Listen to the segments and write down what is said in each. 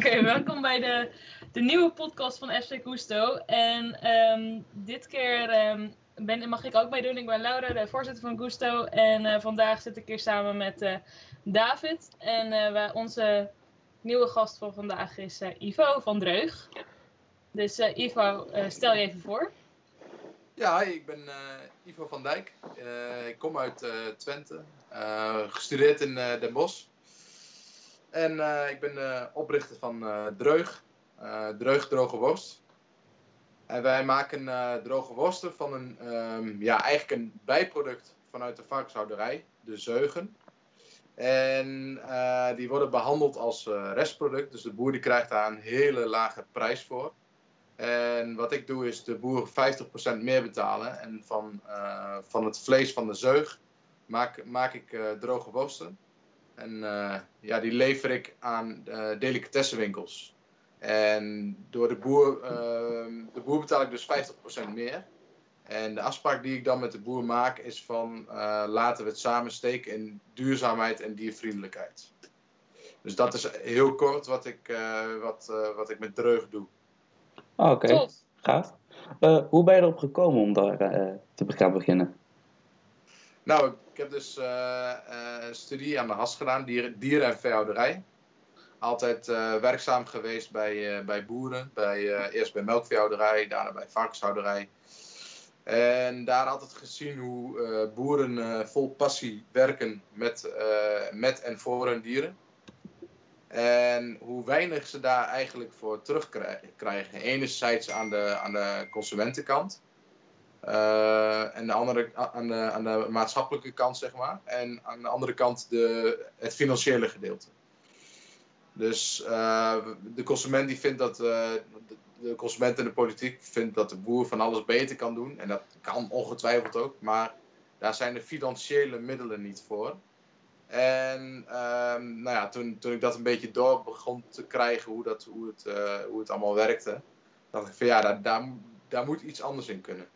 Oké, welkom bij de, de nieuwe podcast van FC Gusto. En ehm, dit keer ehm, ben, mag ik ook meedoen. Ik ben Laura, de voorzitter van Gusto. En eh, vandaag zit ik hier samen met eh, David. En eh, wij- onze nieuwe gast van vandaag is eh, Ivo van Dreug. Dus eh, Ivo, stel je even voor. Ja, hi, ik ben eh, Ivo van Dijk. Eh, ik kom uit eh, Twente. Eh, gestudeerd in eh, Den Bosch. En eh, ik ben eh, oprichter van eh, Dreug. Dreug Droge Worst. En wij maken droge worsten van een, ehm, ja, eigenlijk een bijproduct vanuit de varkenshouderij, de zeugen. En die worden behandeld als restproduct. Dus de boer die krijgt daar een hele lage prijs voor. En wat ik doe is de boer 50% meer betalen. En van, van het vlees van de zeug maak, maak ik droge worsten. En eh, ja, die lever ik aan eh delicatessenwinkels. En door de boer, ehm, de boer betaal ik dus 50% meer. En de afspraak die ik dan met de boer maak is van eh, laten we het samen steken in duurzaamheid en diervriendelijkheid. Dus dat is heel kort wat ik, eh, wat, eh, wat ik met Dreug doe. Oh, Oké, gaaf. Eh, hoe ben je erop gekomen om daar eh, te gaan beginnen? Nou, ik heb dus eh, eh, een studie aan de HAS gedaan, dieren, en veehouderij. Altijd eh, werkzaam geweest bij, bij boeren. Bij, eerst bij melkveehouderij, daarna bij varkenshouderij. En daar altijd gezien hoe boeren vol passie werken met, met en voor hun dieren. En hoe weinig ze daar eigenlijk voor terugkrijgen. Enerzijds aan de, aan de consumentenkant. Eh, en de andere, aan, de, aan de maatschappelijke kant, zeg maar. En aan de andere kant de, het financiële gedeelte. Dus eh, de consument die vindt dat. eh, de, consument en de politiek vindt dat de boer van alles beter kan doen. En dat kan ongetwijfeld ook. Maar daar zijn de financiële middelen niet voor. En ehm, nou ja, toen, toen ik dat een beetje door begon te krijgen, hoe, dat, hoe, het, hoe het allemaal werkte, dacht ik van ja, daar, daar, daar moet iets anders in kunnen.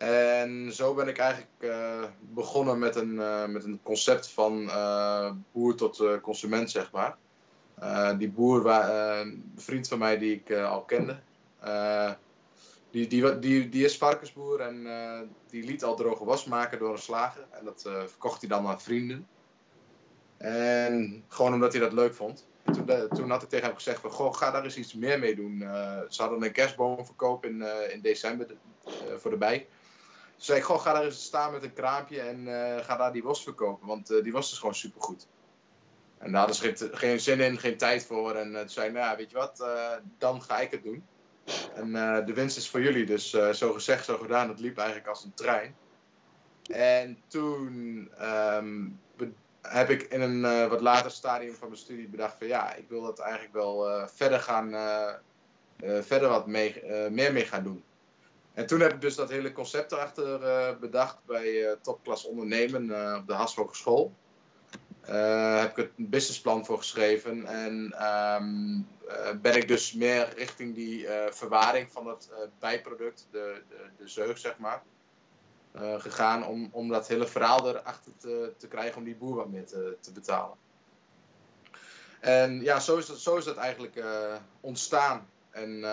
En zo ben ik eigenlijk eh, begonnen met een, eh, met een concept van eh, boer tot consument, zeg maar. Die boer, een vriend van mij die ik al kende, die, die, die, die is varkensboer en die liet al droge was maken door een slager. En dat verkocht hij dan aan vrienden. En gewoon omdat hij dat leuk vond. Toen, toen had ik tegen hem gezegd van, goh, ga daar eens iets meer mee doen. Eh, ze hadden een kerstboomverkoop in, eh, in december eh, voor de bij. Toen zei ik, goh, ga daar eens staan met een kraampje en eh, ga daar die worst verkopen. Want eh, die worst is gewoon supergoed. En daar hadden ze geen, zin in, geen tijd voor. En eh, toen zei ik, nou weet je wat, dan ga ik het doen. En de winst is voor jullie. Dus zo gezegd, zo gedaan. Het liep eigenlijk als een trein. En toen ehm, heb ik in een wat later stadium van mijn studie bedacht van ja, ik wil dat eigenlijk wel verder gaan, verder wat mee, meer mee gaan doen. En toen heb ik dus dat hele concept erachter eh, bedacht bij eh, Topklas Ondernemen eh, op de Haas Hogeschool. Heb ik het businessplan voor geschreven en ehm, eh, ben ik dus meer richting die eh, verwaring van het bijproduct, de, de, de zeug zeg maar, gegaan om, om dat hele verhaal erachter te, te krijgen om die boer wat meer te, te betalen. En ja, zo is dat, zo is dat eigenlijk ontstaan. En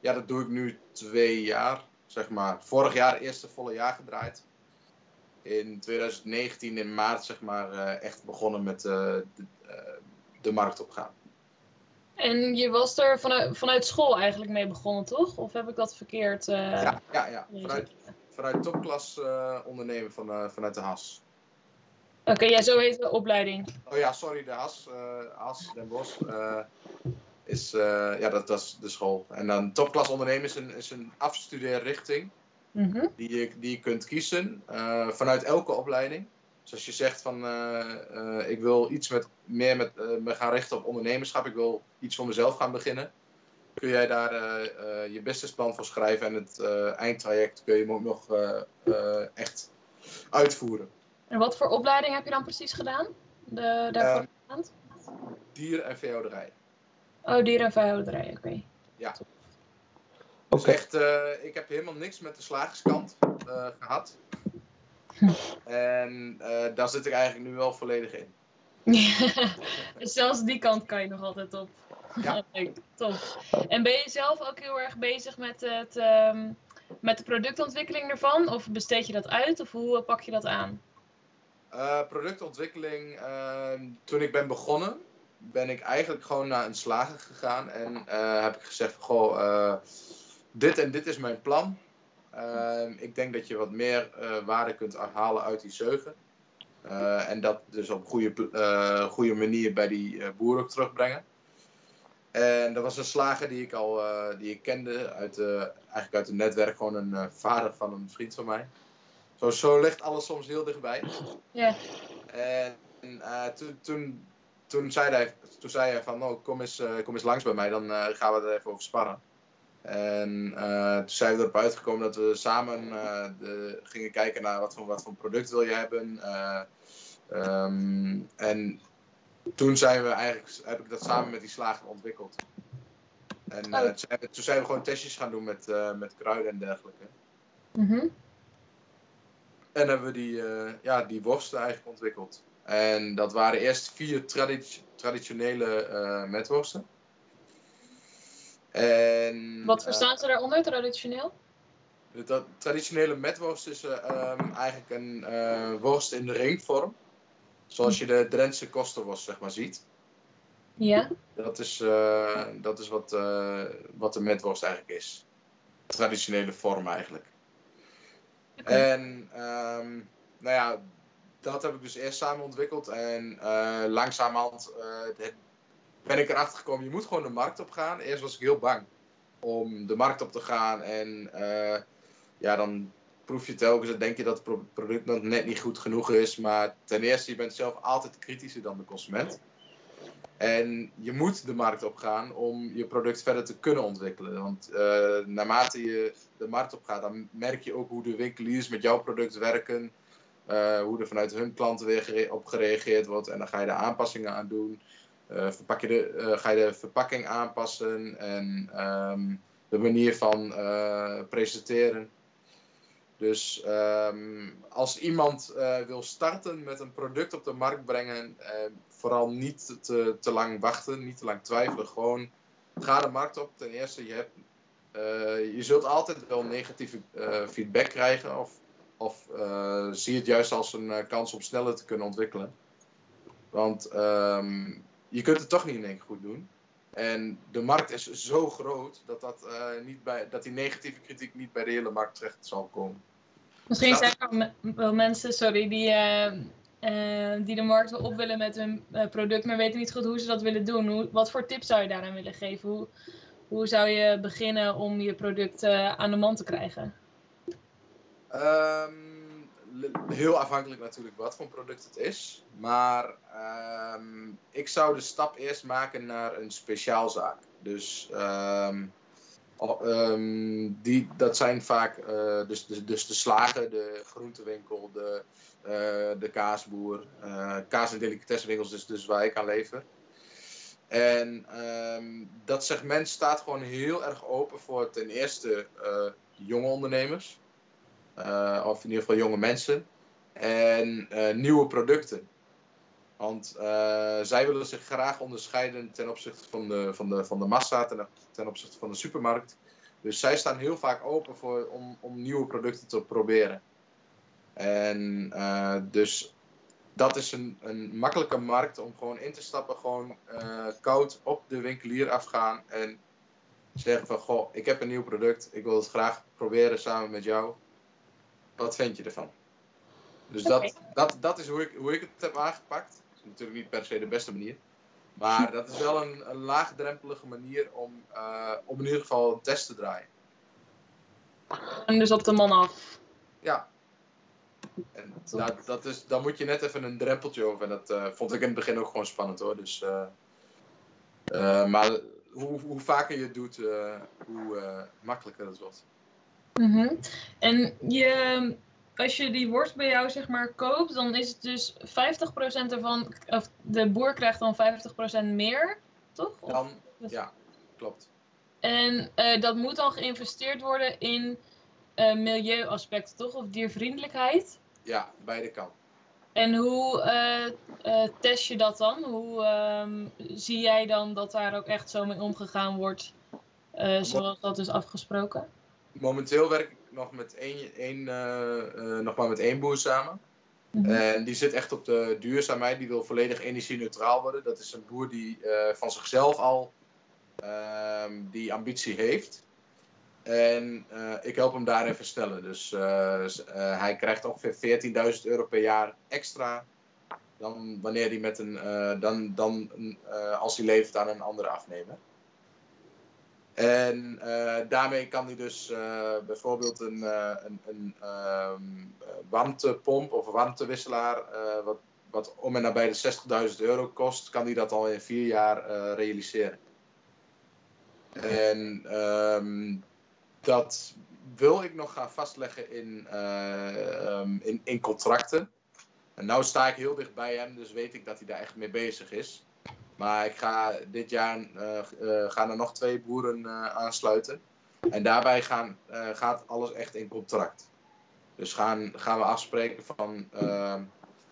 ja, dat doe ik nu twee jaar, zeg maar. Vorig jaar eerste volle jaar gedraaid. In 2019 in maart, zeg maar, eh, echt begonnen met eh, de, eh, de markt opgaan. En je was er vanuit, vanuit school eigenlijk mee begonnen, toch? Of heb ik dat verkeerd? Ja, ja, ja. Vanuit, vanuit topklas eh, ondernemen van, vanuit de HAS. Oké, ja, zo heet de opleiding. Oh ja, sorry, de HAS, HAS Den Bosch, is, eh, ja, dat, dat is de school. En dan topklas ondernemen is een, is een afstudeerrichting Mhm. die je, die je kunt kiezen eh, vanuit elke opleiding. Dus als je zegt van eh, ik wil iets met, meer met, me gaan richten op ondernemerschap, ik wil iets voor mezelf gaan beginnen, kun jij daar je businessplan voor schrijven en het eindtraject kun je ook nog echt uitvoeren. En wat voor opleiding heb je dan precies gedaan? De, daarvoor Eh, gedaan? Dier- en veehouderij. Oh, dieren- en veehouderij, oké. Dus Oké. echt, eh, ik heb helemaal niks met de slagerskant eh, gehad. En eh, daar zit ik eigenlijk nu wel volledig in. Dus zelfs die kant kan je nog altijd op. Ja. Tof. En ben je zelf ook heel erg bezig met, het, ehm, met de productontwikkeling ervan? Of besteed je dat uit? Of hoe pak je dat aan? Eh, productontwikkeling, ehm, toen ik ben begonnen, ben ik eigenlijk gewoon naar een slager gegaan en eh, heb ik gezegd: Goh, eh, dit en dit is mijn plan. Ehm, ik denk dat je wat meer eh, waarde kunt halen uit die zeugen. En dat dus op goede, goede manier bij die boer ook terugbrengen. En dat was een slager die ik al die ik kende, uit, eigenlijk uit het netwerk, gewoon een vader van een vriend van mij. Zo, zo ligt alles soms heel dichtbij. Ja. En toen, toen, toen, zei hij, toen zei hij van, oh, kom, eens, eh, kom eens langs bij mij, dan eh, gaan we er even over sparren. En eh, toen zijn we erop uitgekomen dat we samen de, gingen kijken naar wat voor, wat voor product wil je hebben. Eh, ehm, en toen zijn we eigenlijk, heb ik dat samen met die slager ontwikkeld. En Oh. toen, zijn we, toen zijn we gewoon testjes gaan doen met, met kruiden en dergelijke. Mhm. En hebben we die, ja, die worsten eigenlijk ontwikkeld. En dat waren eerst vier tradi- traditionele eh metworsten. En, Wat eh, verstaan ze daaronder, traditioneel? de tra- traditionele metworst is eh, ehm, eigenlijk een worst in de ringvorm. Zoals je de Drentse kosterworst zeg maar ziet. Ja. Dat is, dat is wat, wat de metworst eigenlijk is. Traditionele vorm eigenlijk. En ehm, nou ja, dat heb ik dus eerst samen ontwikkeld. En eh langzamerhand eh, ben ik erachter gekomen, je moet gewoon de markt op gaan. Eerst was ik heel bang om de markt op te gaan. En eh, ja, dan proef je telkens en denk je dat het pro- product nog net niet goed genoeg is. Maar ten eerste, je bent zelf altijd kritischer dan de consument. En je moet de markt op gaan om je product verder te kunnen ontwikkelen. Want naarmate je de markt op gaat, dan merk je ook hoe de winkeliers met jouw product werken. Eh, hoe er vanuit hun klanten weer op gereageerd wordt. En dan ga je er aanpassingen aan doen. Eh, verpak je de, eh, ga je de verpakking aanpassen en ehm, de manier van presenteren. Dus ehm, als iemand wil starten met een product op de markt brengen, vooral niet te, te lang wachten, niet te lang twijfelen. Gewoon ga de markt op. Ten eerste, je, hebt, je zult altijd wel negatieve feedback krijgen. Of, of eh, zie het juist als een eh, kans om sneller te kunnen ontwikkelen. Want ehm, je kunt het toch niet in één keer goed doen. En de markt is zo groot dat, dat, eh, niet bij, dat die negatieve kritiek niet bij de hele markt terecht zal komen. Misschien Snap zijn er wel mensen, sorry, die, die de markt wel op willen met hun product, maar weten niet goed hoe ze dat willen doen. Hoe, wat voor tips zou je daaraan willen geven? Hoe, hoe zou je beginnen om je product aan de man te krijgen? Ehm, heel afhankelijk natuurlijk wat voor product het is. Maar ehm, ik zou de stap eerst maken naar een speciaalzaak. Dus, ehm, die, dat zijn vaak eh, dus, dus, dus de slager, de groentewinkel, de, eh, de kaasboer, eh, kaas- en delicatessenwinkels, dus, dus waar ik aan lever. En dat segment staat gewoon heel erg open voor ten eerste jonge ondernemers. Eh, of in ieder geval jonge mensen. En eh, nieuwe producten. Want eh, zij willen zich graag onderscheiden ten opzichte van de, van de, van de massa, ten, ten opzichte van de supermarkt. Dus zij staan heel vaak open voor, om, om nieuwe producten te proberen. En dus dat is een, een makkelijke markt om gewoon in te stappen. Gewoon koud op de winkelier afgaan. En zeggen van, goh, ik heb een nieuw product. Ik wil het graag proberen samen met jou. Wat vind je ervan? Dus dat, dat, dat is hoe ik, hoe ik het heb aangepakt. Dat is natuurlijk niet per se de beste manier. Maar dat is wel een, een laagdrempelige manier om, eh, om in ieder geval een test te draaien. En dus op de man af. Ja. En dat, dat is, dan moet je net even een drempeltje over. En dat eh, vond ik in het begin ook gewoon spannend hoor. Dus, eh, maar hoe, hoe vaker je het doet, hoe makkelijker het wordt. Mhm. En je, als je die worst bij jou zeg maar koopt, dan is het dus 50% ervan, of de boer krijgt dan 50% meer, toch? Of- Dan, ja, klopt. En eh, dat moet dan geïnvesteerd worden in eh, milieuaspecten, toch? Of diervriendelijkheid? Ja, beide kan. En hoe eh, test je dat dan? Hoe ehm, zie jij dan dat daar ook echt zo mee omgegaan wordt, zoals dat is afgesproken? Momenteel werk ik nog, met één, één, eh, eh, nog maar met één boer samen. Mhm. En die zit echt op de duurzaamheid. Die wil volledig energie-neutraal worden. Dat is een boer die eh, van zichzelf al ehm, die ambitie heeft. En ik help hem daarin verstellen. Dus hij krijgt ongeveer 14.000 euro per jaar extra. Dan wanneer hij met een. dan, dan als hij levert aan een andere afnemer. En eh, daarmee kan hij dus eh, bijvoorbeeld een, eh, een, een ehm, eh, warmtepomp of warmtewisselaar, wat, wat om en nabij de 60.000 euro kost, kan hij dat al in vier jaar realiseren. En ehm, dat wil ik nog gaan vastleggen in, eh, ehm, in, in contracten. En nu sta ik heel dicht bij hem, dus weet ik dat hij daar echt mee bezig is. Maar ik ga dit jaar eh, eh, gaan er nog twee boeren eh, aansluiten. En daarbij gaan, gaat alles echt in contract. Dus gaan, gaan we afspreken van ehm,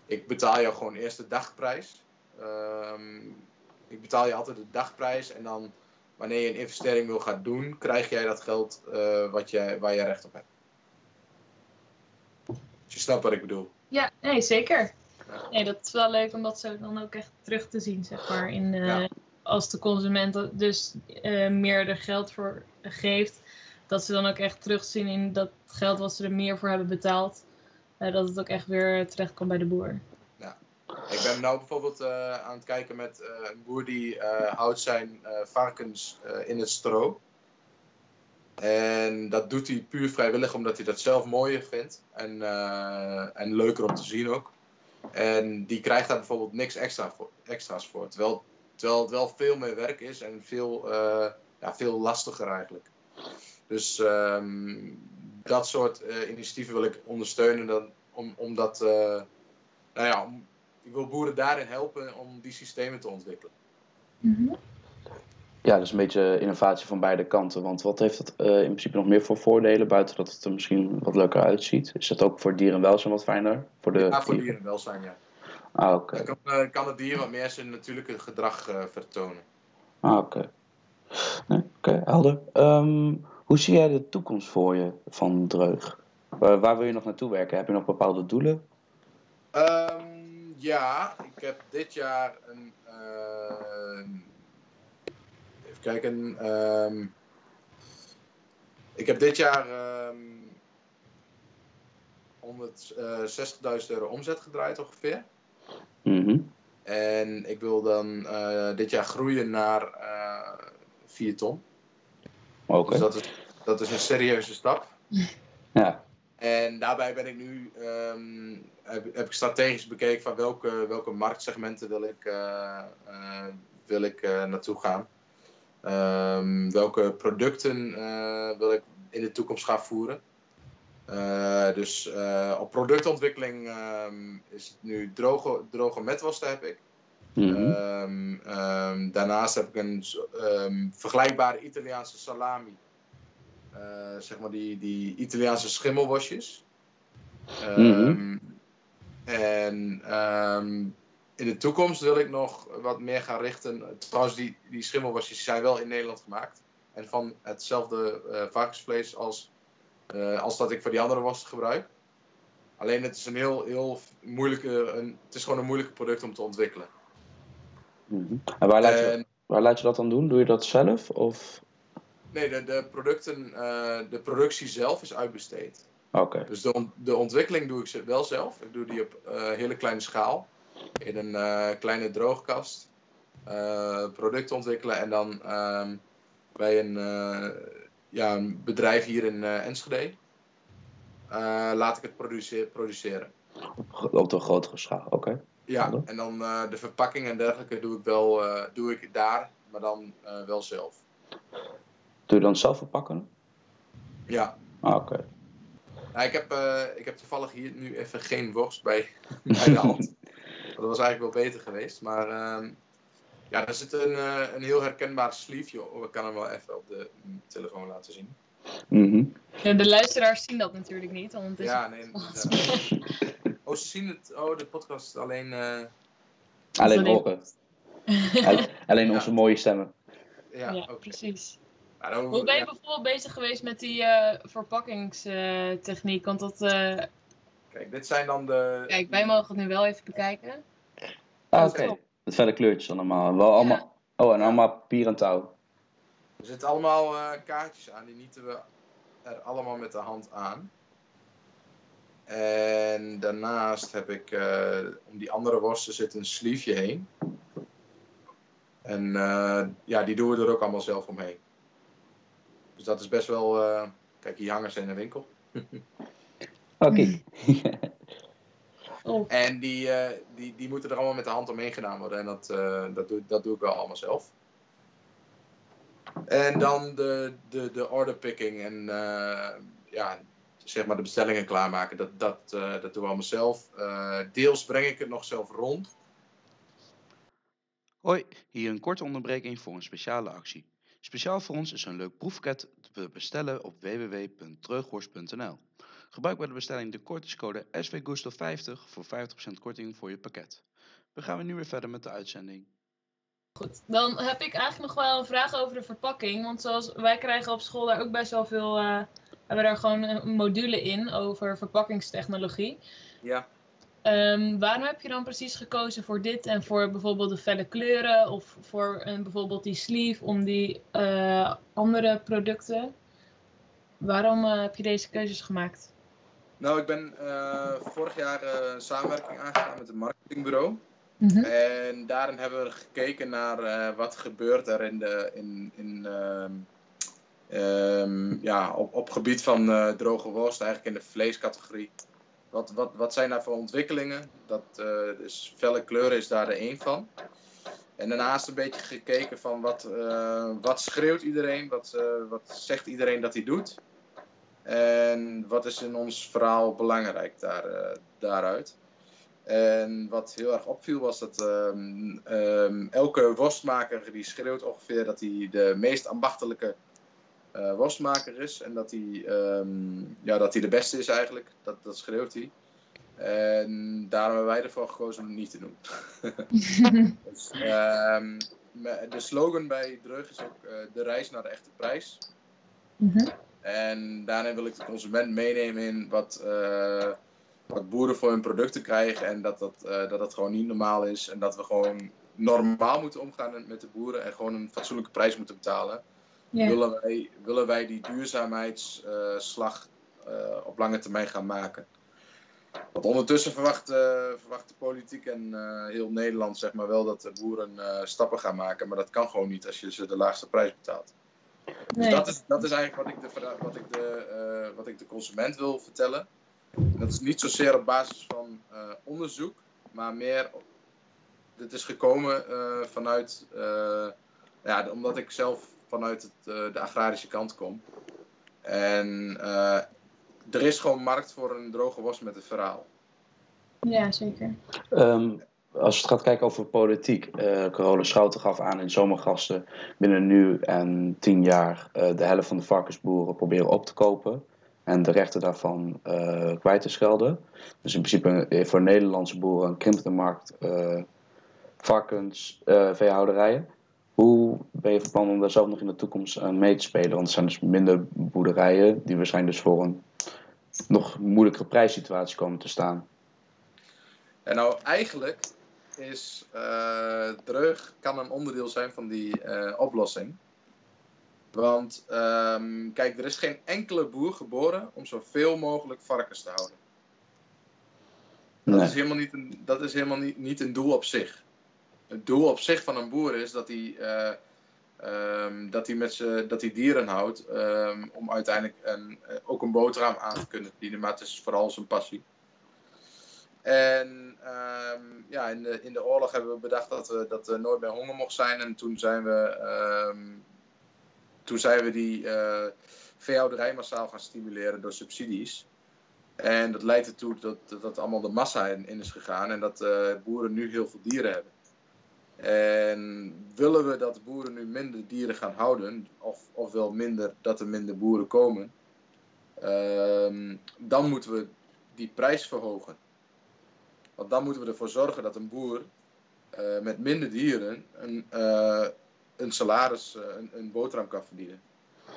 ik betaal jou gewoon eerst de dagprijs. Ehm, ik betaal je altijd de dagprijs en dan wanneer je een investering wil gaan doen, krijg jij dat geld wat jij, waar je recht op hebt. Dus je snapt wat ik bedoel. Ja, nee, zeker. Ja. Nee, dat is wel leuk om dat zo dan ook echt terug te zien, zeg maar. In, Ja. Als de consument er dus eh, meer er geld voor geeft, dat ze dan ook echt terugzien in dat geld wat ze er meer voor hebben betaald. eh, dat het ook echt weer terecht komt bij de boer. Ik ben nu bijvoorbeeld eh, aan het kijken met een boer die houdt zijn varkens in het stro. En dat doet hij puur vrijwillig omdat hij dat zelf mooier vindt. En, en leuker om te zien ook. En die krijgt daar bijvoorbeeld niks extra voor, extra's voor. Terwijl, terwijl het wel veel meer werk is en veel, eh, ja, veel lastiger eigenlijk. Dus ehm, dat soort eh, initiatieven wil ik ondersteunen. Dan, om, omdat, eh, nou ja, ik wil boeren daarin helpen om die systemen te ontwikkelen. Ja, dus een beetje innovatie van beide kanten. Want wat heeft het eh, in principe nog meer voor voordelen, buiten dat het er misschien wat leuker uitziet? Is het ook voor dierenwelzijn wat fijner? Voor de Ja, voor dierenwelzijn, ja. Ah, oké. Dan kan, eh, kan het dier wat meer zijn natuurlijke gedrag eh, vertonen. Ah, oké. Nee, oké, helder. Ehm, hoe zie jij de toekomst voor je van Dreug? Waar, waar wil je nog naartoe werken? Heb je nog bepaalde doelen? Ehm, ja, ik heb dit jaar een. Eh, even kijken. ehm, ik heb dit jaar ehm 160.000 euro omzet gedraaid ongeveer. Mhm. En ik wil dan eh, dit jaar groeien naar eh 4 ton. Oké. Dus dat is, dat is een serieuze stap. Ja. En daarbij ben ik nu, ehm, heb, heb ik strategisch bekeken van welke, welke marktsegmenten wil ik, eh, eh, wil ik eh, naartoe gaan. Ehm, welke producten eh, wil ik in de toekomst gaan voeren. Eh, dus eh, op productontwikkeling ehm, is het nu droge, droge metworsten heb ik. Mhm. Ehm, daarnaast heb ik een vergelijkbare Italiaanse salami. Zeg maar die, die Italiaanse schimmelworstjes. Ehm, Mhm. En ehm, in de toekomst wil ik nog wat meer gaan richten. Trouwens, die, die schimmelworstjes zijn wel in Nederland gemaakt. En van hetzelfde eh, varkensvlees als, eh, als dat ik voor die andere worsten gebruik. Alleen het is een heel, heel moeilijke, een, het is gewoon een moeilijke product om te ontwikkelen. Mhm. En waar laat, je, En- waar laat je dat dan doen? Doe je dat zelf? Of... Nee, de, de producten, eh, de productie zelf is uitbesteed. Oké. Dus de, on- de ontwikkeling doe ik wel zelf. Ik doe die op hele kleine schaal. In een eh, kleine droogkast. eh product ontwikkelen en dan ehm, bij een, eh, ja, een bedrijf hier in Enschede. laat ik het produce- produceren. Op, op de grotere schaal. Oké. Ja, en dan de verpakking en dergelijke doe ik wel doe ik daar, maar dan wel zelf. Doe je dan zelf verpakken? Ja, Ah, oké. Nou, ik, heb, ik heb toevallig hier nu even geen worst bij, bij de hand. Dat was eigenlijk wel beter geweest. Maar ehm, ja, er zit een, eh, een heel herkenbaar sleeveje op. Ik kan hem wel even op de telefoon laten zien. Mhm. Ja, de luisteraars zien dat natuurlijk niet, want het is Ja, nee. Oh, ze zien het. Oh, de podcast alleen. eh, Alleen alleen- horen. Alleen- Ja. onze mooie stemmen. ja, Ja, precies. Dan- Hoe ben je bijvoorbeeld bezig geweest met die eh, verpakkingstechniek? Want dat, eh, Kijk, dit zijn dan de. kijk, wij mogen het nu wel even bekijken. Ah, oké. Met felle kleurtjes allemaal. Wel allemaal... Oh, en allemaal papier en touw. Er zitten allemaal eh, kaartjes aan, die nieten we er allemaal met de hand aan. En daarnaast heb ik, eh, om die andere worsten zit een sleeveje heen. En eh, ja, die doen we er ook allemaal zelf omheen. Dus dat is best wel, eh, kijk hier hangen ze in de winkel. Oké. Oh, En die, eh, die, die moeten er allemaal met de hand omheen gedaan worden. En dat, eh, dat, doe, dat doe ik wel allemaal zelf. En dan de, de, de orderpicking en eh, ja, zeg maar de bestellingen klaarmaken. Dat, dat, eh, dat doen we allemaal zelf. Eh, deels breng ik het nog zelf rond. Hoi, hier een korte onderbreking voor een speciale actie. Speciaal voor ons is een leuk proefpakket te bestellen op www.dreughorst.nl. Gebruik bij de bestelling de kortingscode SVGusto50 voor 50% korting voor je pakket. We gaan nu weer verder met de uitzending. goed. Dan heb ik eigenlijk nog wel een vraag over de verpakking. Want zoals wij krijgen op school daar ook best wel veel. eh hebben daar gewoon een module in over verpakkingstechnologie. Ja. Ehm, waarom heb je dan precies gekozen voor dit en voor bijvoorbeeld de felle kleuren of voor een, bijvoorbeeld die sleeve om die eh, andere producten? Waarom eh, heb je deze keuzes gemaakt? Nou, ik ben eh, vorig jaar eh, een samenwerking aangegaan met een marketingbureau. Mhm. En daarin hebben we gekeken naar eh, wat gebeurt er in de, in, in, ehm, ehm, ja, op, op gebied van droge worst, eigenlijk in de vleescategorie. Wat, wat, wat zijn daar voor ontwikkelingen? Dat, dus felle kleuren is daar er één van. En daarnaast een beetje gekeken van wat, wat schreeuwt iedereen, wat, wat zegt iedereen dat hij doet. En wat is in ons verhaal belangrijk daar, eh, daaruit. En wat heel erg opviel was dat ehm, ehm, elke worstmaker die schreeuwt ongeveer dat hij de meest ambachtelijke eh, worstmaker is. En dat hij, ehm, ja, dat hij de beste is eigenlijk. Dat, dat schreeuwt hij. En daarom hebben wij ervoor gekozen om het niet te doen. Dus, de slogan bij Dreug is ook eh, de reis naar de echte prijs. Mhm. En daarin wil ik de consument meenemen in wat, eh, wat boeren voor hun producten krijgen. En dat dat, eh, dat dat gewoon niet normaal is. En dat we gewoon normaal moeten omgaan met de boeren. En gewoon een fatsoenlijke prijs moeten betalen. Ja. Willen, wij, willen wij die duurzaamheidsslag eh, op lange termijn gaan maken. Want ondertussen verwacht, verwacht de politiek en heel Nederland zeg maar wel dat de boeren stappen gaan maken. Maar dat kan gewoon niet als je ze de laagste prijs betaalt. Dus Nee. dat, is, dat is eigenlijk wat ik, de, wat, ik de, eh, wat ik de consument wil vertellen. En dat is niet zozeer op basis van eh, onderzoek, maar meer. Dit is gekomen eh, vanuit. eh, ja, omdat ik zelf vanuit het, eh, de agrarische kant kom. En eh, er is gewoon markt voor een droge worst met een verhaal. ja, zeker. Ehm, als het gaat kijken over politiek. eh Carola Schouten gaf aan in zomergasten binnen nu en tien jaar eh, de helft van de varkensboeren proberen op te kopen. En de rechten daarvan eh, kwijt te schelden. Dus in principe eh, voor Nederlandse boeren een krimpende markt eh varkens, eh, veehouderijen. Hoe ben je van plan om daar zelf nog in de toekomst aan mee te spelen? Want er zijn dus minder boerderijen die waarschijnlijk dus voor een nog moeilijkere prijssituatie komen te staan. En nou, eigenlijk is dreug kan een onderdeel zijn van die eh, oplossing. Want ehm, kijk, er is geen enkele boer geboren om zoveel mogelijk varkens te houden. Dat Nee. is helemaal, niet een, dat is helemaal niet, niet een doel op zich. Het doel op zich van een boer is dat hij, eh, ehm, dat hij, met dat hij dieren houdt ehm, om uiteindelijk een, ook een boterham aan te kunnen verdienen. Maar het is vooral zijn passie. En ehm, ja, in de, in de oorlog hebben we bedacht dat, we, dat er nooit meer honger mocht zijn. En toen zijn we, ehm, toen zijn we die eh, veehouderij massaal gaan stimuleren door subsidies. En dat leidt ertoe dat, dat, allemaal de massa in, in is gegaan en dat eh, boeren nu heel veel dieren hebben. En willen we dat boeren nu minder dieren gaan houden, of, ofwel minder, dat er minder boeren komen, ehm, dan moeten we die prijs verhogen. Want dan moeten we ervoor zorgen dat een boer eh, met minder dieren een, eh, een salaris, eh, een, een boterham kan verdienen.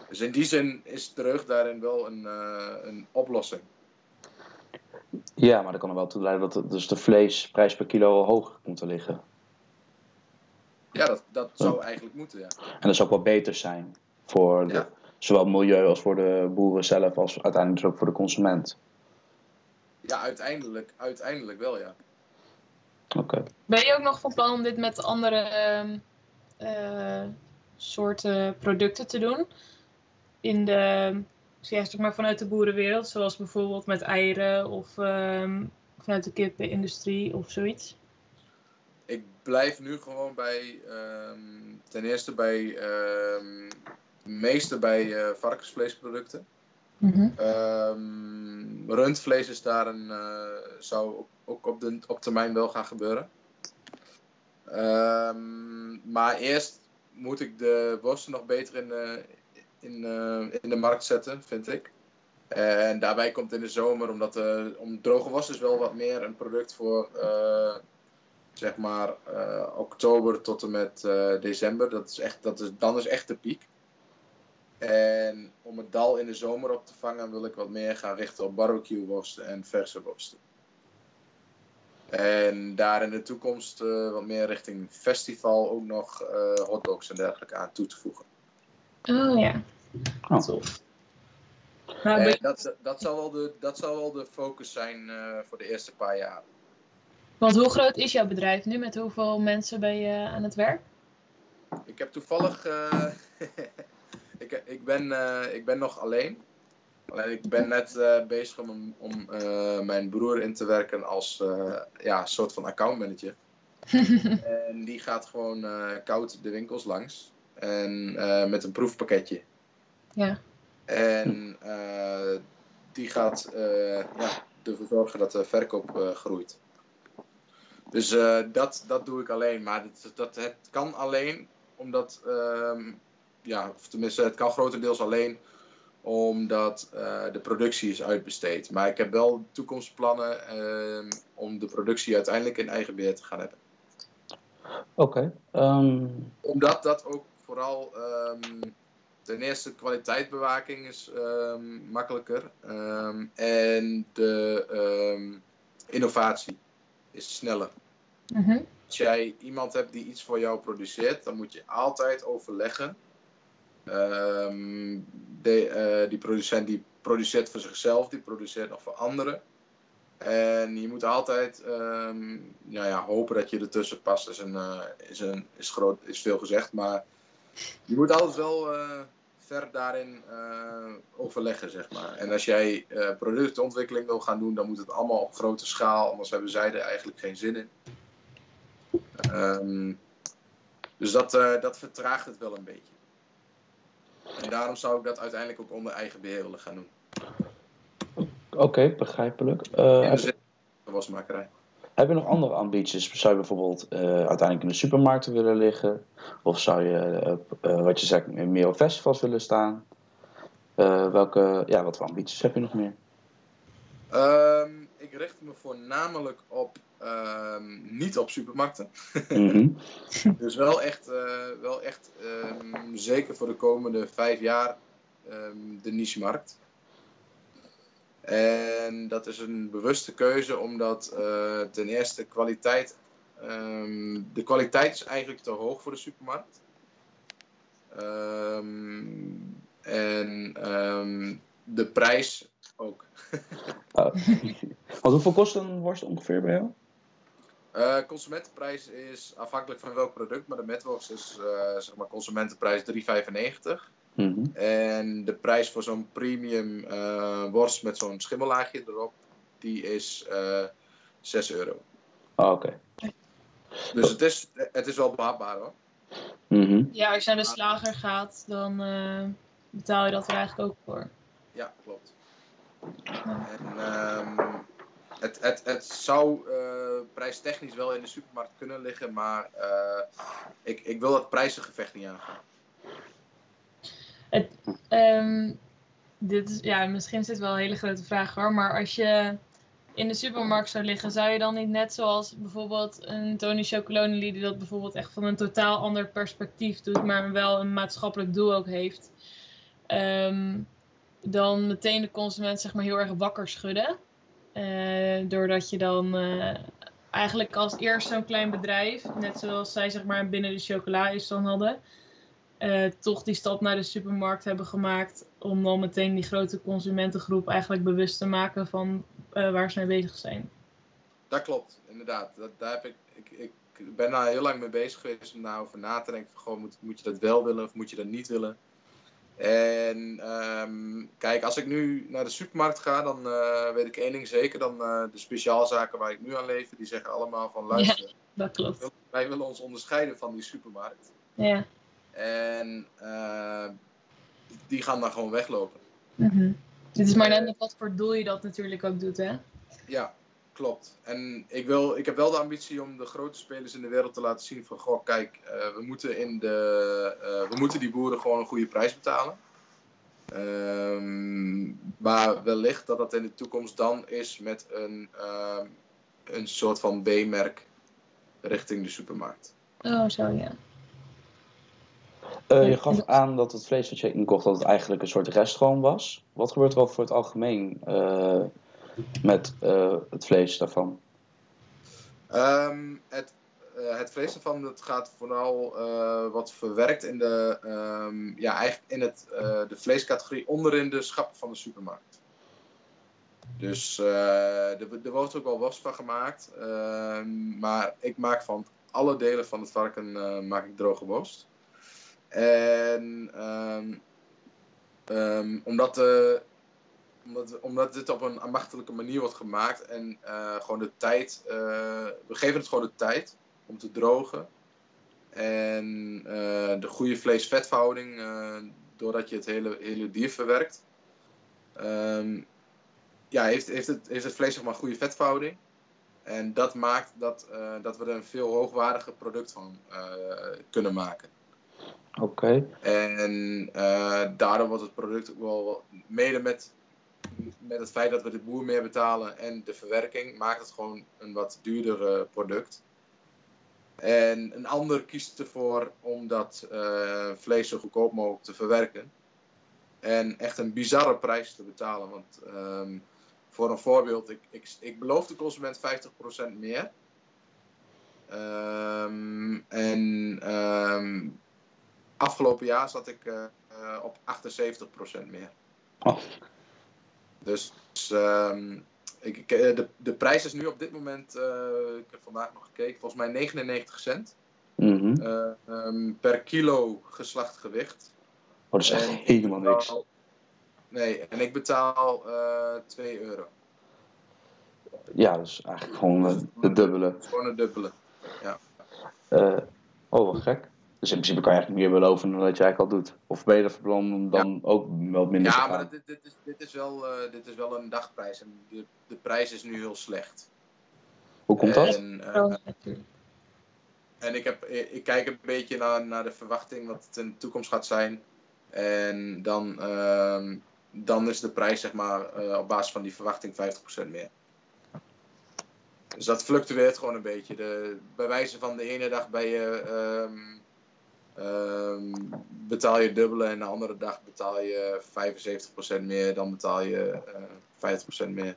Dus in die zin is terug daarin wel een, een oplossing. Ja, maar dat kan er wel toe leiden dat de, dus de vleesprijs per kilo hoger komt te liggen. Ja, dat, dat zou eigenlijk moeten, ja. En dat zou ook wel beter zijn voor de, Ja. zowel het milieu als voor de boeren zelf, als uiteindelijk ook voor de consument. Ja, uiteindelijk, uiteindelijk wel, ja. Oké. Ben je ook nog van plan om dit met andere ehm, eh, soorten producten te doen? In de, zeg maar vanuit de boerenwereld, zoals bijvoorbeeld met eieren of ehm, vanuit de kippenindustrie of zoiets? Ik blijf nu gewoon bij, ehm, ten eerste bij, ehm meeste bij eh, varkensvleesproducten. Ehm, rundvlees is daar een, eh, zou ook- op, op termijn wel gaan gebeuren. Ehm, maar eerst moet ik de worsten nog beter in de, in, eh, in de markt zetten, vind ik. En daarbij komt in de zomer, omdat de, om droge worst is wel wat meer een product voor eh, zeg maar eh, oktober tot en met eh, december. Dat is echt, dat is, dan is echt de piek. En om het dal in de zomer op te vangen, wil ik wat meer gaan richten op barbecue worsten en verse worsten. En daar in de toekomst eh, wat meer richting festival ook nog eh hotdogs en dergelijke aan toe te voegen. Oh ja. Oh. En dat, dat, zal wel de, dat zal wel de focus zijn eh, voor de eerste paar jaar. want hoe groot is jouw bedrijf nu? Met hoeveel mensen ben je aan het werk? Ik heb toevallig. ik, ik, ben, eh, ik ben nog alleen. Alleen ik ben net eh, bezig om, om eh, mijn broer in te werken als ja, soort van accountmanager. en die gaat gewoon koud de winkels langs. En met een proefpakketje. Ja. En die gaat eh, ja, ervoor zorgen dat de verkoop groeit. Dus dat, dat doe ik alleen. Maar dat, dat, het kan alleen omdat, ehm, ja, of tenminste, het kan grotendeels alleen omdat eh, de productie is uitbesteed. Maar ik heb wel toekomstplannen ehm, om de productie uiteindelijk in eigen beheer te gaan hebben. Oké. ehm, Omdat dat ook vooral ehm, ten eerste kwaliteitsbewaking is ehm, makkelijker. ehm, en de ehm, innovatie is sneller. Mhm. Als jij iemand hebt die iets voor jou produceert, dan moet je altijd overleggen. Ehm, de, eh, die producent die produceert voor zichzelf, die produceert nog voor anderen. En je moet altijd ehm, ja, ja, hopen dat je ertussen past. Is, een, eh, is, een, is, groot, is veel gezegd, maar je moet altijd wel eh, ver daarin overleggen, zeg maar. En als jij productontwikkeling wil gaan doen, dan moet het allemaal op grote schaal, anders hebben zij er eigenlijk geen zin in. Ehm, dus dat, dat vertraagt het wel een beetje. En daarom zou ik dat uiteindelijk ook onder eigen beheer willen gaan doen. Oké, begrijpelijk. Heb, zin van wasmakerij. heb je nog andere ambities? Zou je bijvoorbeeld eh, uiteindelijk in de supermarkten willen liggen? Of zou je, eh, eh, wat je zegt, meer op festivals willen staan? Welke, ja, wat voor ambities heb je nog meer? Ehm, ik richt me voornamelijk op, ehm, niet op supermarkten. Mhm. Dus wel echt, wel echt ehm, zeker voor de komende vijf jaar ehm, de niche-markt. En dat is een bewuste keuze, omdat eh, ten eerste kwaliteit. ehm, de kwaliteit is eigenlijk te hoog voor de supermarkt. Ehm, en ehm, de prijs ook. Oh. Want hoeveel kost een worst ongeveer bij jou? Eh, consumentenprijs is afhankelijk van welk product, maar de metworst is eh, zeg maar consumentenprijs 3,95. Mhm. En de prijs voor zo'n premium eh, worst met zo'n schimmellaagje erop, die is eh 6 euro. Oh, Oké. Dus het is, het is wel behapbaar hoor. Mhm. Ja, als je naar de slager gaat, dan eh, betaal je dat er eigenlijk ook voor. Ja, klopt. En ehm, het, het, het zou eh, prijstechnisch wel in de supermarkt kunnen liggen, maar eh, ik, ik wil dat prijzengevecht niet aangaan. Ehm, dit is, ja, misschien is dit wel een hele grote vraag hoor, maar als je in de supermarkt zou liggen, zou je dan niet net zoals bijvoorbeeld een Tony Chocolonely, die dat bijvoorbeeld echt van een totaal ander perspectief doet, maar wel een maatschappelijk doel ook heeft, ehm, dan meteen de consument zeg maar heel erg wakker schudden? Eh, doordat je dan eh, eigenlijk als eerst zo'n klein bedrijf, net zoals zij zeg maar binnen de chocola is dan hadden, eh, toch die stap naar de supermarkt hebben gemaakt om dan meteen die grote consumentengroep eigenlijk bewust te maken van waar ze mee bezig zijn. Dat klopt, inderdaad. Daar heb ik, ik, ik ben daar heel lang mee bezig geweest om daarover na te denken. Gewoon, moet je dat wel willen of moet je dat niet willen? En ehm, kijk, als ik nu naar de supermarkt ga, dan uh, weet ik één ding zeker. Dan uh, de speciaalzaken waar ik nu aan leef, die zeggen allemaal van luister. Ja, dat klopt. Wij willen ons onderscheiden van die supermarkt. Ja. En uh, die gaan dan gewoon weglopen. Mm -hmm. Het is maar net wat voor doel je dat natuurlijk ook doet, hè? Ja, klopt. En ik, wil, ik heb wel de ambitie om de grote spelers in de wereld te laten zien van... Goh, kijk, uh, we, moeten in de, uh, we moeten die boeren gewoon een goede prijs betalen. Um, maar wellicht dat dat in de toekomst dan is met een, uh, een soort van B-merk richting de supermarkt. Oh, zo ja. Uh, je gaf aan dat het vlees dat je inkocht dat het eigenlijk een soort reststroom was. Wat gebeurt er over het algemeen uh, met uh, het vlees daarvan? Um, het, het, vlees daarvan dat gaat vooral wat verwerkt in de, um, ja, eigenlijk in het, de vleescategorie onderin de schappen van de supermarkt. Dus er, er wordt ook wel worst van gemaakt. Ehm, maar ik maak van alle delen van het varken maak ik droge worst. En omdat, uh, omdat, omdat dit op een ambachtelijke manier wordt gemaakt en uh, gewoon de tijd, uh, we geven het gewoon de tijd om te drogen. En de goede vlees-vetverhouding, doordat je het hele, hele dier verwerkt, um, ja, heeft, heeft, het, heeft het vlees zeg maar goede vetverhouding. En dat maakt dat, dat we er een veel hoogwaardiger product van kunnen maken. Oké. Okay. En uh, daardoor wordt het product ook wel mede met, met het feit dat we de boer meer betalen en de verwerking, maakt het gewoon een wat duurder uh, product. En een ander kiest ervoor om dat uh, vlees zo goedkoop mogelijk te verwerken. En echt een bizarre prijs te betalen. Want um, voor een voorbeeld, ik, ik, ik beloof de consument 50% meer. Um, en um, afgelopen jaar zat ik uh, op 78% meer. Dus um, ik, ik, de, de prijs is nu op dit moment, uh, ik heb vandaag nog gekeken, volgens mij 99 cent. Mm -hmm. uh, um, per kilo geslacht gewicht. Oh, dat is echt helemaal niks. Nee, en ik betaal 2 euro. Ja, dat is eigenlijk gewoon de dubbele. Gewoon een dubbele, ja. oh, wat gek. Dus in principe kan je eigenlijk meer beloven dan dat je eigenlijk al doet. Of ben je er plan om dan ja. ook wel minder ja, te gaan? Ja, maar dit, dit, is, dit, is wel, uh, dit is wel een dagprijs. En de, de prijs is nu heel slecht. Hoe komt dat? En, uh, en ik, heb, ik kijk een beetje naar, naar de verwachting wat het in de toekomst gaat zijn. En dan, uh, dan is de prijs zeg maar, uh, op basis van die verwachting 50% meer. Dus dat fluctueert gewoon een beetje. De, bij wijze van de ene dag ben je... Um, Um, betaal je dubbele en de andere dag betaal je 75% meer, dan betaal je uh, 50% meer.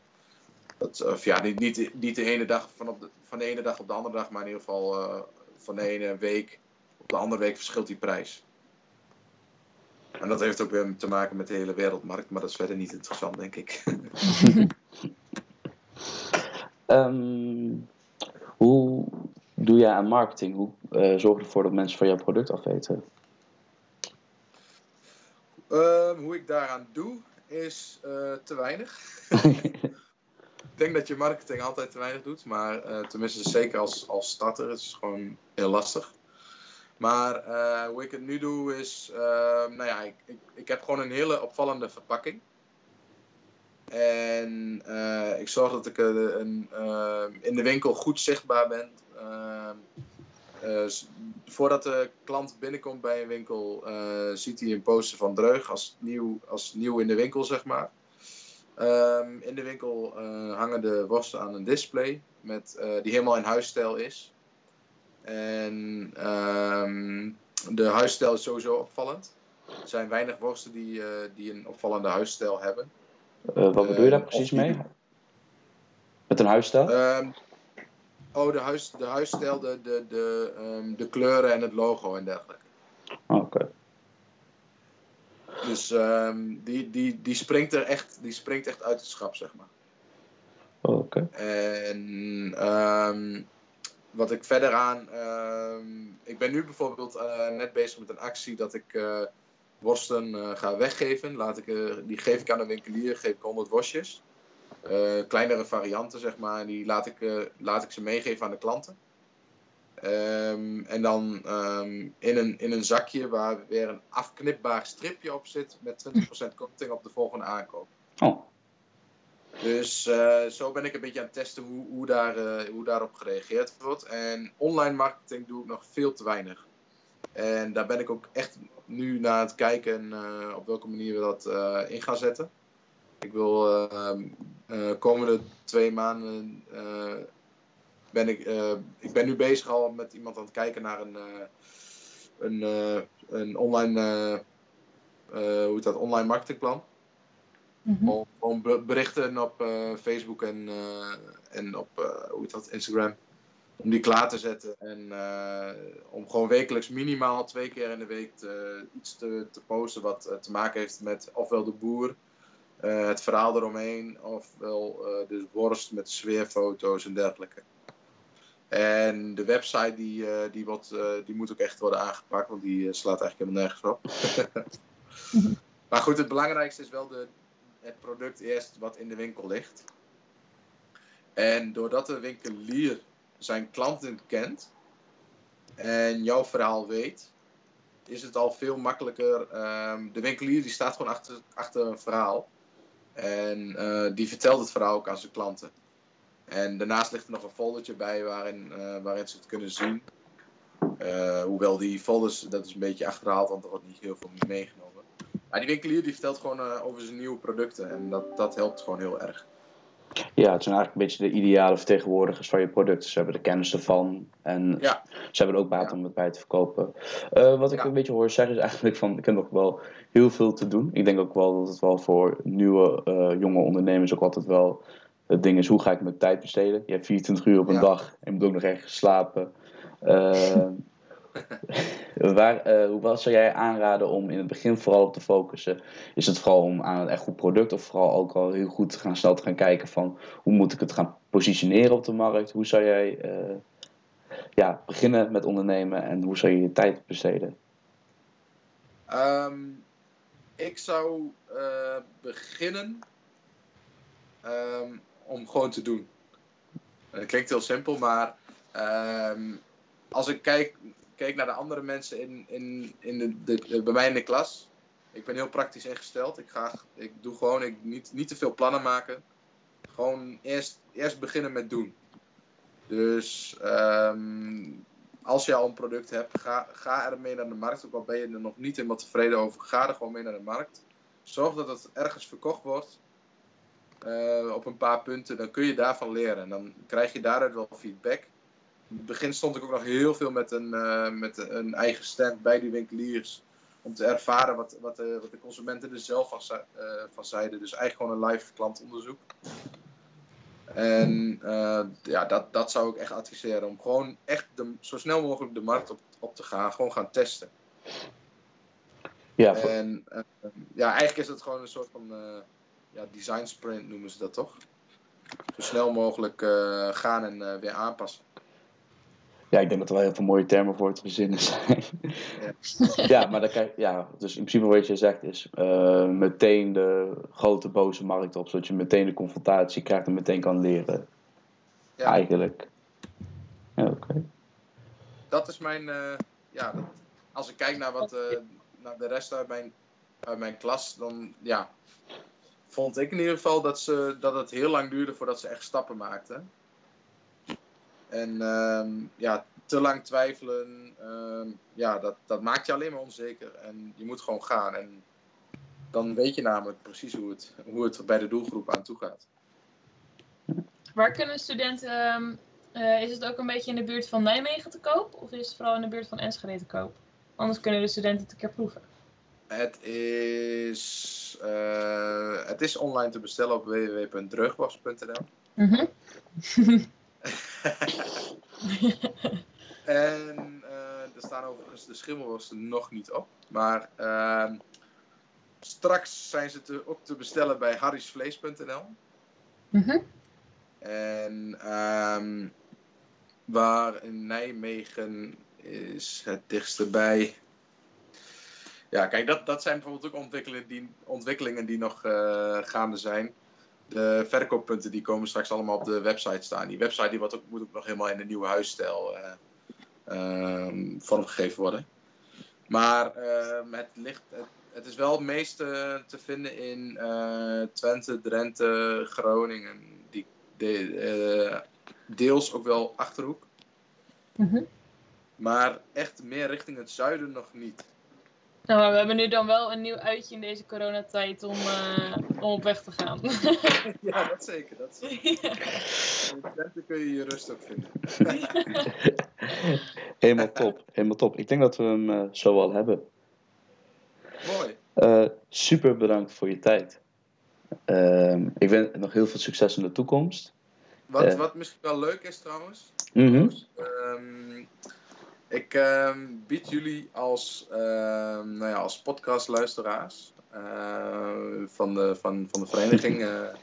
Dat, ja, niet, niet, de ene dag van, op de, van de ene dag op de andere dag, maar in ieder geval uh, van de ene week op de andere week verschilt die prijs. En dat heeft ook weer te maken met de hele wereldmarkt, maar dat is verder niet interessant, denk ik. um, hoe doe jij aan marketing? Hoe uh, zorg je ervoor dat mensen van jouw product afweten? Uh, hoe ik daaraan doe, is uh, te weinig. ik denk dat je marketing altijd te weinig doet, maar tenminste zeker als, als starter, het is gewoon heel lastig. Maar hoe ik het nu doe is, nou ja, ik, ik, ik heb gewoon een hele opvallende verpakking. En ik zorg dat ik een, uh, in de winkel goed zichtbaar ben. Voordat de klant binnenkomt bij een winkel, ziet hij een poster van Dreug als nieuw, als nieuw in de winkel, zeg maar. Ehm, in de winkel eh, hangen de worsten aan een display met, eh, die helemaal in huisstijl is. En ehm, de huisstijl is sowieso opvallend. Er zijn weinig worsten die, eh, die een opvallende huisstijl hebben. Eh, wat bedoel je daar Eh, precies die- mee? Met een huisstijl? Ehm, oh, de, huis, de huisstijl, de, de, de, ehm, de kleuren en het logo en dergelijke. Oh, Oké. Dus ehm, die, die, die, springt er echt, die springt echt uit het schap, zeg maar. Oh, Oké. En ehm, wat ik verder aan. ik ben nu bijvoorbeeld eh, net bezig met een actie dat ik eh, worsten eh, ga weggeven. Laat ik, die geef ik aan de winkelier, geef ik 100 worstjes. Eh, kleinere varianten, zeg maar. Die laat ik, eh, laat ik ze meegeven aan de klanten. Ehm, en dan ehm, in, een, in een zakje waar weer een afknipbaar stripje op zit met 20% korting op de volgende aankoop. Oh, Dus eh, zo ben ik een beetje aan het testen hoe, hoe, daar, hoe daarop gereageerd wordt. En online marketing doe ik nog veel te weinig. En daar ben ik ook echt nu naar het kijken eh, op welke manier we dat in gaan zetten. Ik wil eh, eh, komende twee maanden eh, ben ik, eh, ik ben nu bezig al met iemand aan het kijken naar een, een, een online, hoe heet dat, online marketingplan. Mhm. Om gewoon be- berichten op Facebook en, en op eh, hoe heet dat, Instagram. Om die klaar te zetten. En om gewoon wekelijks minimaal twee keer in de week te- iets te, te posten wat te maken heeft met ofwel de boer, eh, het verhaal eromheen, ofwel eh de worst met sfeerfoto's en dergelijke. En de website die, eh, die, eh, die moet ook echt worden aangepakt, want die slaat eigenlijk helemaal nergens op. maar goed, het belangrijkste is wel de, het product eerst wat in de winkel ligt. En doordat de winkelier zijn klanten kent en jouw verhaal weet, is het al veel makkelijker. Ehm, de winkelier die staat gewoon achter, achter een verhaal. En eh, die vertelt het verhaal ook aan zijn klanten. En daarnaast ligt er nog een foldertje bij waarin, eh, waarin ze het kunnen zien. Eh, hoewel die folders, dat is een beetje achterhaald, want er wordt niet heel veel meegenomen. Maar die winkelier die vertelt gewoon over zijn nieuwe producten. En dat, dat helpt gewoon heel erg. Ja, het zijn eigenlijk een beetje de ideale vertegenwoordigers van je product. Ze hebben de kennis ervan en Ja. ze hebben er ook baat Ja. om het bij te verkopen. Eh, wat ik Ja. een beetje hoor zeggen is eigenlijk van, ik heb nog wel heel veel te doen. Ik denk ook wel dat het wel voor nieuwe, eh, jonge ondernemers ook altijd wel het ding is, hoe ga ik mijn tijd besteden? Je hebt 24 uur op een dag en je moet ook nog ergens slapen. Eh, waar, eh, wat zou jij aanraden om in het begin vooral op te focussen? Is het vooral om aan een echt goed product of vooral ook al heel goed te gaan snel te gaan kijken van hoe moet ik het gaan positioneren op de markt? Hoe zou jij eh, ja, beginnen met ondernemen en hoe zou je je tijd besteden? Ehm, ik zou eh, beginnen ehm, om gewoon te doen. Het klinkt heel simpel, maar ehm, als ik kijk, kijk naar de andere mensen in, in, in de, de, bij mij in de klas, ik ben heel praktisch ingesteld. Ik, ga, ik doe gewoon ik, niet, niet te veel plannen maken. Gewoon eerst, eerst beginnen met doen. Dus ehm, als je al een product hebt, ga, ga er mee naar de markt. Ook al ben je er nog niet helemaal tevreden over, ga er gewoon mee naar de markt. Zorg dat het ergens verkocht wordt. eh, op een paar punten, dan kun je daarvan leren. En dan krijg je daaruit wel feedback. In het begin stond ik ook nog heel veel met een, eh, met een eigen stand bij die winkeliers. Om te ervaren wat, wat, de, wat de consumenten er zelf van, eh, van zeiden. Dus eigenlijk gewoon een live klantonderzoek. En eh, ja, dat, dat zou ik echt adviseren. Om gewoon echt de, zo snel mogelijk de markt op, op te gaan. Gewoon gaan testen. Ja, En eh, ja, eigenlijk is het gewoon een soort van eh, ja, design sprint noemen ze dat toch? Zo snel mogelijk eh, gaan en eh, weer aanpassen. Ja, ik denk dat er wel heel veel mooie termen voor te verzinnen zijn. ja, maar dan krijg, ja, dus in principe wat je zegt is eh, meteen de grote boze markt op, zodat je meteen de confrontatie krijgt en meteen kan leren. Ja. Eigenlijk. Ja, oké. Dat is mijn, eh, ja, dat- als ik kijk naar, wat, eh, naar de rest uit mijn, uit mijn klas, dan ja, vond ik in ieder geval dat, ze, dat het heel lang duurde voordat ze echt stappen maakten. En ehm, ja, te lang twijfelen, ehm, ja, dat, dat maakt je alleen maar onzeker. En je moet gewoon gaan. En dan weet je namelijk precies hoe het, hoe het bij de doelgroep aan toe gaat. Waar kunnen studenten, ehm, eh, is het ook een beetje in de buurt van Nijmegen te koop? Of is het vooral in de buurt van Enschede te koop? Anders kunnen de studenten het een keer proeven. Het is, eh, het is online te bestellen op www.drugwas.nl. Mhm. En eh, er staan overigens de schimmelworsten nog niet op. Maar ehm, straks zijn ze te, ook te bestellen bij harrysvlees.nl. Mhm. En ehm, waar in Nijmegen is het dichtste bij. Ja, kijk, dat, dat zijn bijvoorbeeld ook ontwikkelingen die, ontwikkelingen die nog eh, gaande zijn. De verkooppunten die komen straks allemaal op de website staan. Die website die wordt ook, moet ook nog helemaal in de nieuwe huisstijl eh, ehm, vormgegeven worden. Maar ehm, het, ligt, het, het is wel het meeste te vinden in eh, Twente, Drenthe, Groningen. Die, de, eh, deels ook wel Achterhoek. Mhm. Maar echt meer richting het zuiden nog niet. Nou, maar we hebben nu dan wel een nieuw uitje in deze coronatijd om, eh, om op weg te gaan. ja, dat zeker. Dat zeker. Twente kun je je rust ook vinden. Helemaal top, helemaal top. Ik denk dat we hem eh, zo al hebben. Mooi. Eh, super bedankt voor je tijd. Ehm, ik wens nog heel veel succes in de toekomst. Wat, wat misschien wel leuk is trouwens. Mhm. Ehm, ik ehm, bied jullie als, ehm, nou ja, als podcastluisteraars eh, van, de, van, van de vereniging. eh,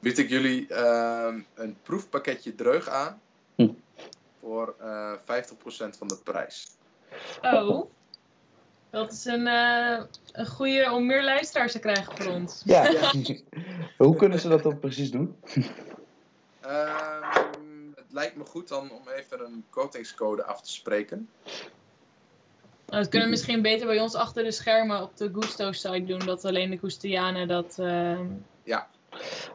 bied ik jullie ehm, een proefpakketje dreug aan. Hm. Voor eh 50% van de prijs. Oh, dat is een, eh, een goede om meer luisteraars te krijgen voor ons. Ja. Hoe kunnen ze dat dan precies doen? Het lijkt me goed dan om even een coatingscode af te spreken. Nou, dat kunnen we misschien beter bij ons achter de schermen op de Gusto-site doen. Dat alleen de Gustianen dat... ehm,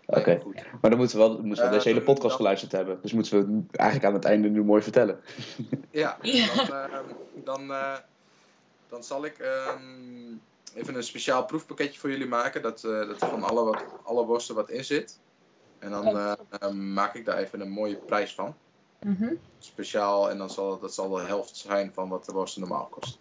Oké. Me goed. Maar dan moeten we wel, moeten we Eh, deze hele podcast dan- geluisterd hebben. Dus moeten we het eigenlijk aan het einde nu mooi vertellen. Ja, Ja. dan, ehm, dan, eh, dan zal ik ehm, even een speciaal proefpakketje voor jullie maken. Dat, eh, dat er van alle, wat, alle worsten wat in zit. En dan eh, ehm, maak ik daar even een mooie prijs van. mhm. Speciaal, en dan zal dat zal de helft zijn van wat de worsten normaal kost.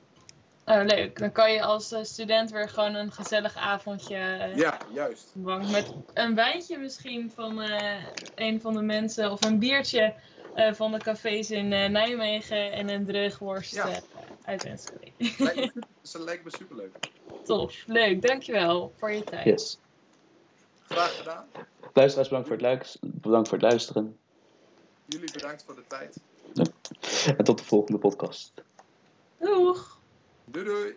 Oh, leuk. Dan kan je als eh, student weer gewoon een gezellig avondje... eh, Ja, juist. bank met een wijntje misschien van eh, een van de mensen. Of een biertje eh, van de cafés in eh, Nijmegen. En een dreugworst Ja. eh, uit Enschede. Lijkt me, super- ze lijkt me superleuk. Tof. Leuk. Dankjewel voor je tijd. Yes. Graag gedaan. Luisteraars, bedankt voor het, luik- bedankt voor het luisteren. Jullie bedankt voor de tijd. En tot de volgende podcast. Doeg! Doei doei.